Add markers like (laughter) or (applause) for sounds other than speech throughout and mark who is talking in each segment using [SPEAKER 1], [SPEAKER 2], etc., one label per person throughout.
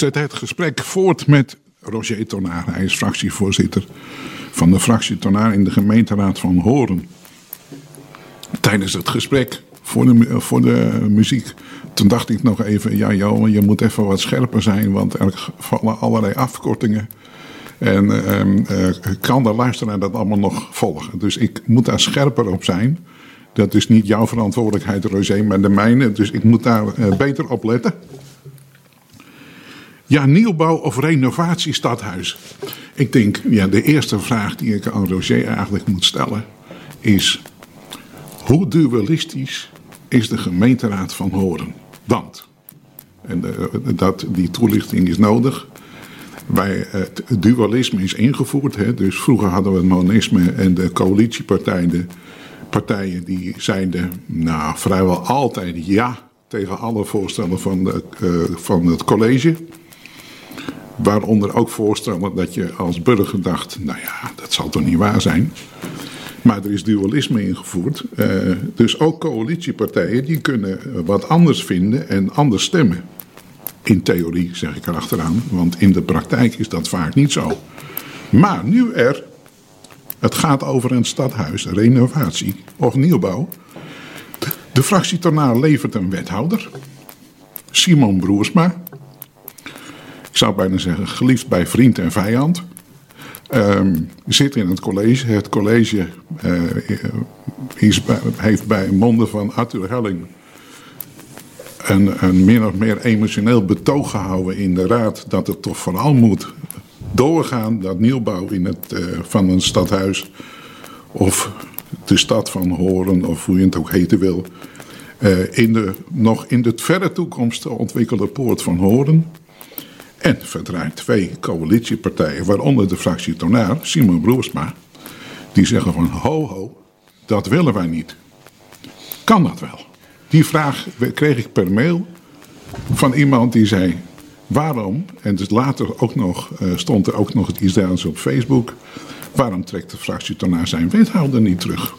[SPEAKER 1] zet het gesprek voort met Roger Tonaar. Hij is fractievoorzitter van de fractie Tonaar in de gemeenteraad van Horen. Tijdens het gesprek voor de, voor de muziek. Toen dacht ik nog even, ja Johan, je moet even wat scherper zijn, want er vallen allerlei afkortingen. En eh, kan de luisteraar dat allemaal nog volgen? Dus ik moet daar scherper op zijn. Dat is niet jouw verantwoordelijkheid, Roger, maar de mijne. Dus ik moet daar eh, beter op letten. Ja, nieuwbouw of renovatie stadhuis. Ik denk, ja, de eerste vraag die ik aan Roger eigenlijk moet stellen is... Hoe dualistisch is de gemeenteraad van Horen? Want, en eh, dat, die toelichting is nodig... Wij, het dualisme is ingevoerd. Hè? Dus vroeger hadden we het monisme en de coalitiepartijen... Partijen die zeiden nou, vrijwel altijd ja tegen alle voorstellen van, eh, van het college... Waaronder ook voorstellen dat je als burger dacht, nou ja, dat zal toch niet waar zijn. Maar er is dualisme ingevoerd. Uh, dus ook coalitiepartijen die kunnen wat anders vinden en anders stemmen. In theorie zeg ik erachteraan, want in de praktijk is dat vaak niet zo. Maar nu er, het gaat over een stadhuis, renovatie of nieuwbouw. De fractie levert een wethouder, Simon Broersma zou bijna zeggen, geliefd bij vriend en vijand. Um, zit in het college. Het college bij, heeft bij monden van Arthur Helling een, een min of meer emotioneel betoog gehouden in de raad dat het toch vooral moet doorgaan, dat nieuwbouw in het, uh, van een stadhuis of de stad van Horen of hoe je het ook heten wil, uh, in de, nog in de verre toekomst te ontwikkelde poort van Horen. En verdraait twee coalitiepartijen, waaronder de fractie Tonaar, Simon Broersma, die zeggen van ho ho, dat willen wij niet. Kan dat wel? Die vraag kreeg ik per mail van iemand die zei, waarom, en dus later ook nog, uh, stond er ook nog het dergelijks op Facebook, waarom trekt de fractie Tonaar zijn wethouder niet terug?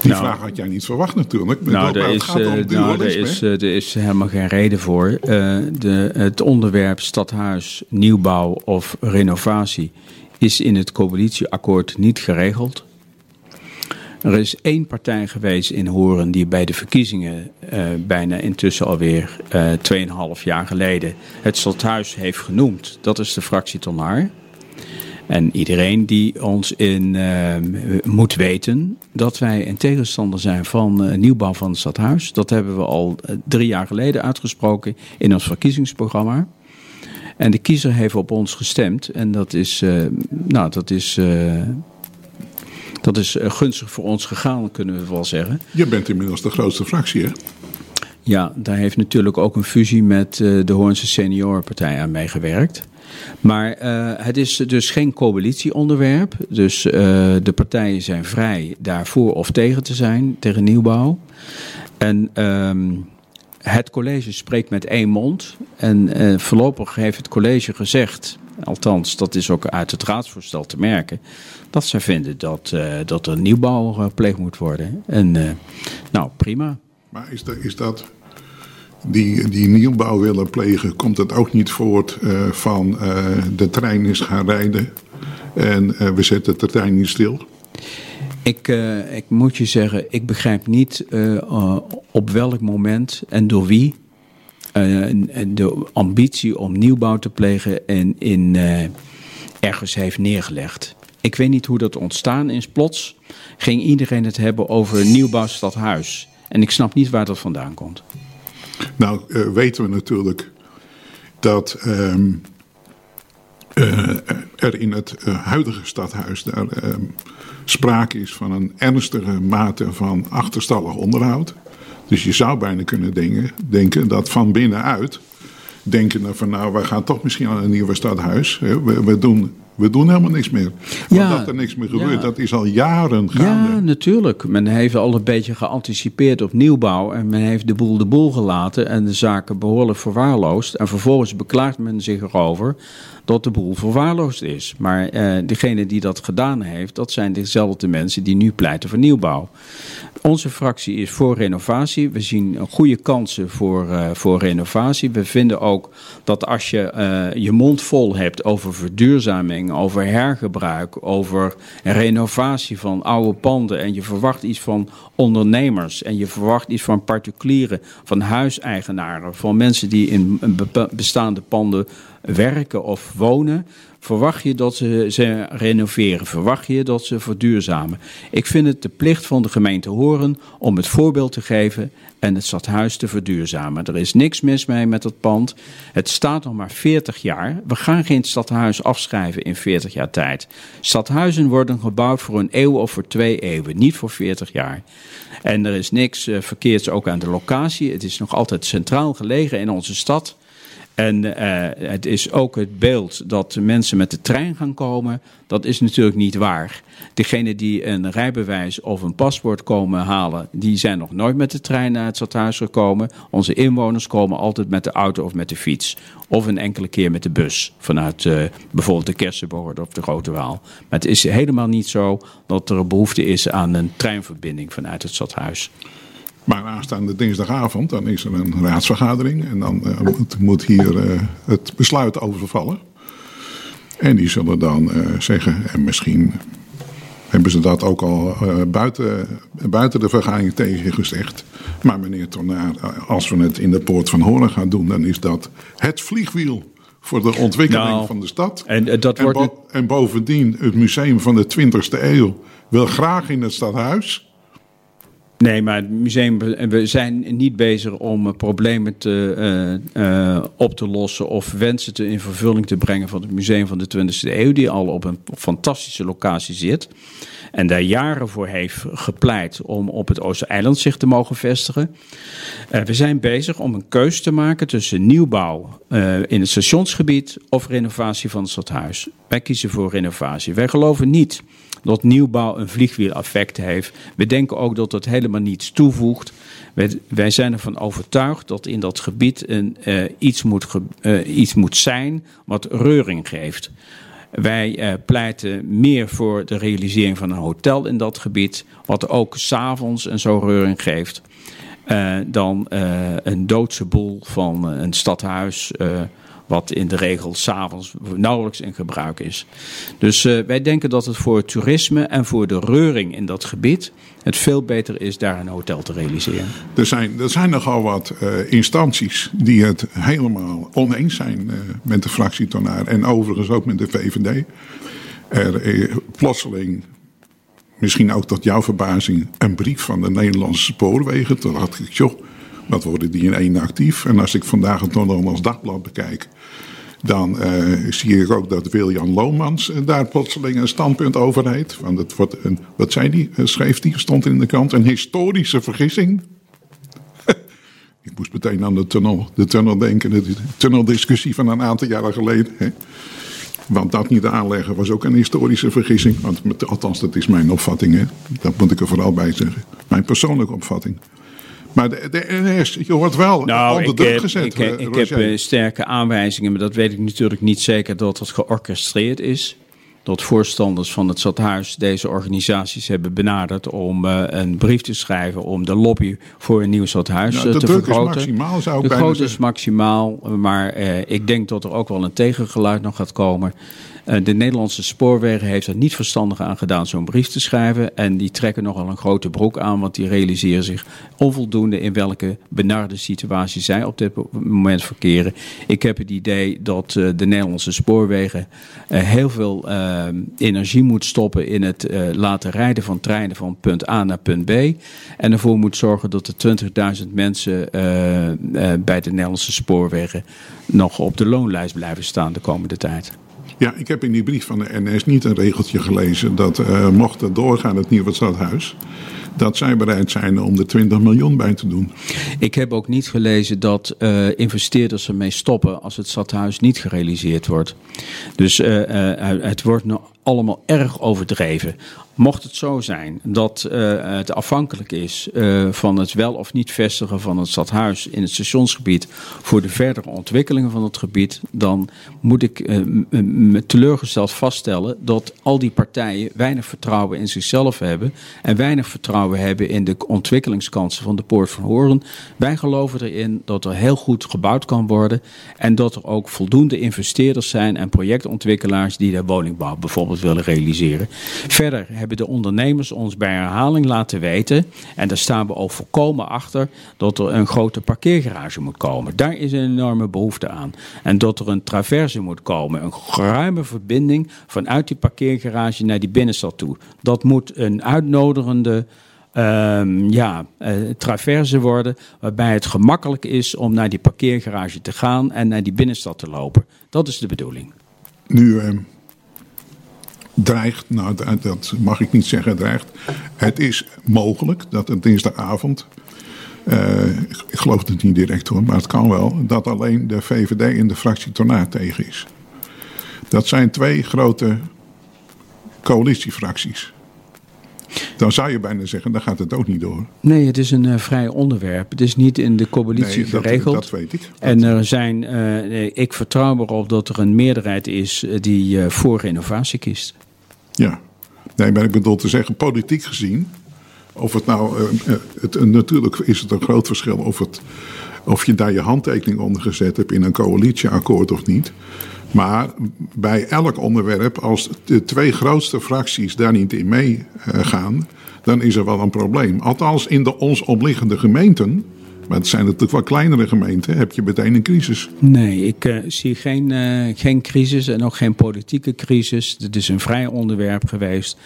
[SPEAKER 1] Die nou, vraag had jij niet verwacht natuurlijk.
[SPEAKER 2] Nou, er is, uh, nou er, is, uh, er is helemaal geen reden voor. Uh, de, het onderwerp stadhuis, nieuwbouw of renovatie is in het coalitieakkoord niet geregeld. Er is één partij geweest in Horen die bij de verkiezingen bijna intussen alweer 2,5 jaar geleden het stadhuis heeft genoemd. Dat is de fractie Tonaar. En iedereen die ons in uh, moet weten dat wij een tegenstander zijn van uh, nieuwbouw van het stadhuis. Dat hebben we al uh, drie jaar geleden uitgesproken in ons verkiezingsprogramma. En de kiezer heeft op ons gestemd. En dat is, nou, dat is, dat is gunstig voor ons gegaan, kunnen we wel zeggen.
[SPEAKER 1] Je bent inmiddels de grootste fractie, hè?
[SPEAKER 2] Ja, daar heeft natuurlijk ook een fusie met de Hoornse Seniorenpartij aan meegewerkt. Maar uh, het is dus geen coalitieonderwerp. Dus uh, de partijen zijn vrij daarvoor of tegen te zijn, tegen nieuwbouw. En um, het college spreekt met één mond. En uh, voorlopig heeft het college gezegd, althans dat is ook uit het raadsvoorstel te merken, dat zij vinden dat, dat er nieuwbouw gepleegd moet worden. En nou, prima.
[SPEAKER 1] Maar is, de, is dat die, die nieuwbouw willen plegen, komt het ook niet voort uh, van uh, de trein is gaan rijden en uh, we zetten de trein niet stil?
[SPEAKER 2] Ik, ik moet je zeggen, ik begrijp niet op welk moment en door wie de ambitie om nieuwbouw te plegen en in, ergens heeft neergelegd. Ik weet niet hoe dat ontstaan is. Plots ging iedereen het hebben over nieuwbouw stadhuis. En ik snap niet waar dat vandaan komt.
[SPEAKER 1] Nou, uh, weten we natuurlijk dat um, uh, er in het uh, huidige stadhuis daar um, sprake is van een ernstige mate van achterstallig onderhoud. Dus je zou bijna kunnen denken, denken dat van binnenuit denken van nou, we gaan toch misschien aan een nieuwe stadhuis. We, we doen we doen helemaal niks meer. Ja, dat er niks meer gebeurt, dat is al jaren gaande.
[SPEAKER 2] Ja, natuurlijk. Men heeft al een beetje geanticipeerd op nieuwbouw en men heeft de boel de boel gelaten en de zaken behoorlijk verwaarloosd. En vervolgens beklaagt men zich erover dat de boel verwaarloosd is. Maar uh, degene die dat gedaan heeft, dat zijn dezelfde mensen die nu pleiten voor nieuwbouw. Onze fractie is voor renovatie. We zien goede kansen voor, uh, voor renovatie. We vinden ook dat als je uh, je mond vol hebt over verduurzaming, over hergebruik, over renovatie van oude panden en je verwacht iets van ondernemers en je verwacht iets van particulieren, van huiseigenaren, van mensen die in bestaande panden werken of wonen, verwacht je dat ze, ze renoveren, verwacht je dat ze verduurzamen. Ik vind het de plicht van de gemeente Horen om het voorbeeld te geven en het stadhuis te verduurzamen. Er is niks mis mee met het pand. Het staat nog maar 40 jaar. We gaan geen stadhuis afschrijven in 40 jaar tijd. Stadhuizen worden gebouwd voor een eeuw of voor twee eeuwen, niet voor 40 jaar. En er is niks uh, verkeerds ook aan de locatie. Het is nog altijd centraal gelegen in onze stad. En uh, het is ook het beeld dat mensen met de trein gaan komen. Dat is natuurlijk niet waar. Degenen die een rijbewijs of een paspoort komen halen, die zijn nog nooit met de trein naar het stadhuis gekomen. Onze inwoners komen altijd met de auto of met de fiets. Of een enkele keer met de bus vanuit uh, bijvoorbeeld de Kersenboord of de Grote Waal. Maar het is helemaal niet zo dat er een behoefte is aan een treinverbinding vanuit het stadhuis.
[SPEAKER 1] Maar aanstaande dinsdagavond, dan is er een raadsvergadering. En dan uh, moet, moet, hier uh, het besluit overvallen. En die zullen dan uh, zeggen, en misschien hebben ze dat ook al buiten, buiten de vergadering tegen gezegd. Maar meneer Tornaar, als we het in de poort van Horen gaan doen, dan is dat het vliegwiel voor de ontwikkeling nou, van de stad.
[SPEAKER 2] En, dat wordt...
[SPEAKER 1] en, bo en bovendien, het museum van de 20e eeuw wil graag in het stadhuis.
[SPEAKER 2] Nee, maar het museum, we zijn niet bezig om problemen te, uh, uh, op te lossen of wensen te, in vervulling te brengen van het museum van de 20e eeuw, die al op een fantastische locatie zit. En daar jaren voor heeft gepleit om op het Oostereiland zich te mogen vestigen. We zijn bezig om een keus te maken tussen nieuwbouw in het stationsgebied of renovatie van het stadhuis. Wij kiezen voor renovatie. Wij geloven niet dat nieuwbouw een vliegwiel-effect heeft. We denken ook dat het helemaal niets toevoegt. Wij, zijn ervan overtuigd dat in dat gebied een, uh, iets, moet uh, iets moet zijn wat reuring geeft. Wij uh, pleiten meer voor de realisering van een hotel in dat gebied, wat ook s'avonds en zo reuring geeft, dan een doodse boel van een stadhuis wat in de regel s'avonds nauwelijks in gebruik is. Dus uh, wij denken dat het voor toerisme en voor de reuring in dat gebied het veel beter is daar een hotel te realiseren.
[SPEAKER 1] Er zijn, er zijn nogal wat uh, instanties die het helemaal oneens zijn uh, met de fractietonaar en overigens ook met de VVD. Er plotseling misschien ook tot jouw verbazing, een brief van de Nederlandse spoorwegen. Toen dacht ik, joh, wat worden die in één actief? En als ik vandaag het Nederlands Dagblad bekijk, dan uh, zie ik ook dat Wiljan Loomans daar plotseling een standpunt over heeft. Want het wordt een, wat zei die, uh, schreef die, stond in de krant, een historische vergissing. (laughs) ik moest meteen aan de tunnel, de tunnel denken, de tunneldiscussie van een aantal jaren geleden. Want dat niet aanleggen was ook een historische vergissing. Want, althans, dat is mijn opvatting. Hè. Dat moet ik er vooral bij zeggen. Mijn persoonlijke opvatting. Maar de, de NS, je wordt wel nou, onder druk gezet.
[SPEAKER 2] Ik, ik, ik heb uh, sterke aanwijzingen, maar dat weet ik natuurlijk niet zeker dat het georchestreerd is. Dat voorstanders van het stadhuis deze organisaties hebben benaderd om uh, een brief te schrijven om de lobby voor een nieuw stadhuis nou, te vergroten.
[SPEAKER 1] Is maximaal, zou
[SPEAKER 2] ik de grootte is maximaal, maar ik denk dat er ook wel een tegengeluid nog gaat komen. Eh, de Nederlandse spoorwegen heeft er niet verstandig aan gedaan zo'n brief te schrijven. En die trekken nogal een grote broek aan, want die realiseren zich onvoldoende in welke benarde situatie zij op dit moment verkeren. Ik heb het idee dat uh, de Nederlandse spoorwegen uh, heel veel energie moet stoppen in het laten rijden van treinen van punt A naar punt B. En ervoor moet zorgen dat er 20.000 mensen bij de Nederlandse spoorwegen nog op de loonlijst blijven staan de komende tijd.
[SPEAKER 1] Ja, ik heb in die brief van de NS niet een regeltje gelezen dat uh, mocht het doorgaan het nieuwe stadhuis, dat zij bereid zijn om er 20 miljoen bij te doen.
[SPEAKER 2] Ik heb ook niet gelezen dat uh, investeerders ermee stoppen als het stadhuis niet gerealiseerd wordt. Dus uh, het wordt nog allemaal erg overdreven. Mocht het zo zijn dat uh, het afhankelijk is uh, van het wel of niet vestigen van het stadhuis in het stationsgebied voor de verdere ontwikkelingen van het gebied, dan moet ik uh, teleurgesteld vaststellen dat al die partijen weinig vertrouwen in zichzelf hebben en weinig vertrouwen hebben in de ontwikkelingskansen van de Poort van Horen. Wij geloven erin dat er heel goed gebouwd kan worden en dat er ook voldoende investeerders zijn en projectontwikkelaars die de woningbouw bijvoorbeeld willen realiseren. Verder hebben de ondernemers ons bij herhaling laten weten, en daar staan we ook volkomen achter, dat er een grote parkeergarage moet komen. Daar is een enorme behoefte aan. En dat er een traverse moet komen, een ruime verbinding vanuit die parkeergarage naar die binnenstad toe. Dat moet een uitnodigende. Um, ja, uh, traverse worden, waarbij het gemakkelijk is om naar die parkeergarage te gaan en naar die binnenstad te lopen. Dat is de bedoeling.
[SPEAKER 1] Nu, dreigt, nou dat mag ik niet zeggen dreigt. Het is mogelijk dat een dinsdagavond, uh, ik geloof het niet direct hoor, maar het kan wel, dat alleen de VVD in de fractie Tornaar tegen is. Dat zijn twee grote coalitiefracties. Dan zou je bijna zeggen, dan gaat het ook niet door.
[SPEAKER 2] Nee, het is een uh, vrij onderwerp. Het is niet in de coalitie nee, geregeld.
[SPEAKER 1] Dat, weet ik.
[SPEAKER 2] En er zijn, uh, ik vertrouw erop dat er een meerderheid is die uh, voor renovatie kiest.
[SPEAKER 1] Ja, nee, maar ik bedoel te zeggen, politiek gezien, of het nou, uh, het, natuurlijk is het een groot verschil of, het, of je daar je handtekening onder gezet hebt in een coalitieakkoord of niet. Maar bij elk onderwerp, als de twee grootste fracties daar niet in meegaan, dan is er wel een probleem. Althans, in de ons omliggende gemeenten maar het zijn natuurlijk wel kleinere gemeenten. Heb je meteen een crisis?
[SPEAKER 2] Nee, ik uh, zie geen, uh, geen crisis en ook geen politieke crisis. Het is een vrij onderwerp geweest.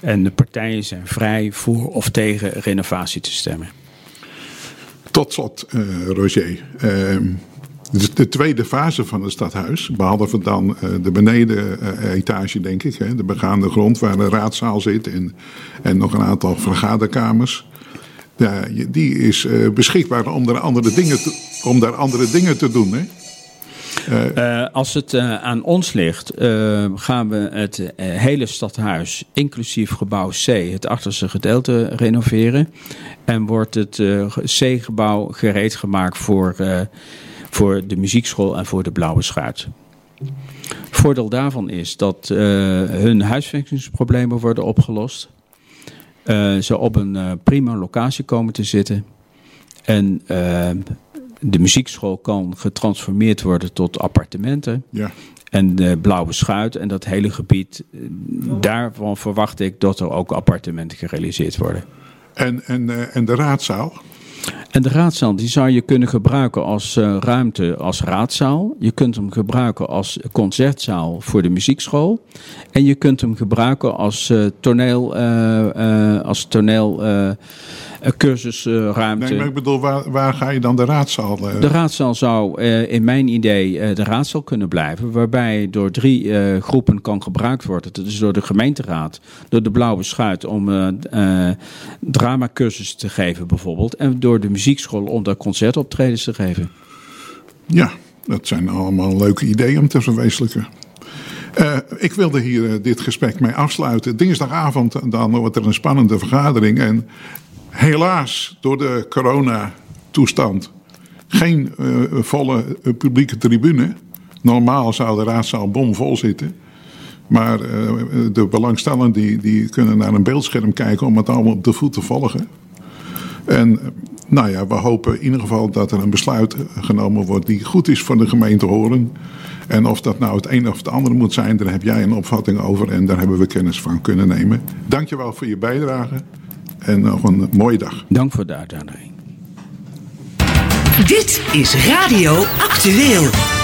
[SPEAKER 2] En de partijen zijn vrij voor of tegen renovatie te stemmen.
[SPEAKER 1] Tot slot, uh, Roger. Ehm, de tweede fase van het stadhuis, behalve dan de benedenetage, denk ik, de begaande grond waar de raadzaal zit en, en nog een aantal vergaderkamers. Ja, die is uh, beschikbaar om daar andere dingen te, om daar andere dingen te doen. Hè?
[SPEAKER 2] Uh, uh, als het aan ons ligt, gaan we het hele stadhuis, inclusief gebouw C, het achterste gedeelte, renoveren. En wordt het C-gebouw gereed gemaakt voor, voor de muziekschool en voor de Blauwe Schuit. Voordeel daarvan is dat hun huisvestingsproblemen worden opgelost ze op een uh, prima locatie komen te zitten. En uh, de muziekschool kan getransformeerd worden tot appartementen.
[SPEAKER 1] Ja.
[SPEAKER 2] En de Blauwe Schuit en dat hele gebied, daarvan verwacht ik dat er ook appartementen gerealiseerd worden.
[SPEAKER 1] En, en, en de raadzaal?
[SPEAKER 2] En de raadzaal die zou je kunnen gebruiken als uh, ruimte als raadzaal. Je kunt hem gebruiken als concertzaal voor de muziekschool. En je kunt hem gebruiken als uh, toneel, uh, als toneel cursusruimte.
[SPEAKER 1] nee, maar ik bedoel, waar, waar ga je dan de raadzaal?
[SPEAKER 2] De raadzaal zou in mijn idee de raadzaal kunnen blijven. Waarbij door drie groepen kan gebruikt worden. Dat is door de gemeenteraad, door de Blauwe Schuit om dramacursussen te geven bijvoorbeeld. En door de muziekschool om daar concertoptredens te geven.
[SPEAKER 1] Ja, dat zijn allemaal leuke ideeën om te verwezenlijken. Uh, ik wilde hier uh, dit gesprek mee afsluiten. Dinsdagavond dan wordt er een spannende vergadering. En helaas door de coronatoestand geen uh, volle publieke tribune. Normaal zou de raadzaal bomvol zitten. Maar de belangstellenden die, die kunnen naar een beeldscherm kijken om het allemaal op de voet te volgen. En nou ja, we hopen in ieder geval dat er een besluit genomen wordt die goed is voor de gemeente Horen. En of dat nou het een of het andere moet zijn, daar heb jij een opvatting over en daar hebben we kennis van kunnen nemen. Dankjewel voor je bijdrage en nog een mooie dag.
[SPEAKER 2] Dank voor de uitnodiging.
[SPEAKER 3] Dit is Radio Actueel.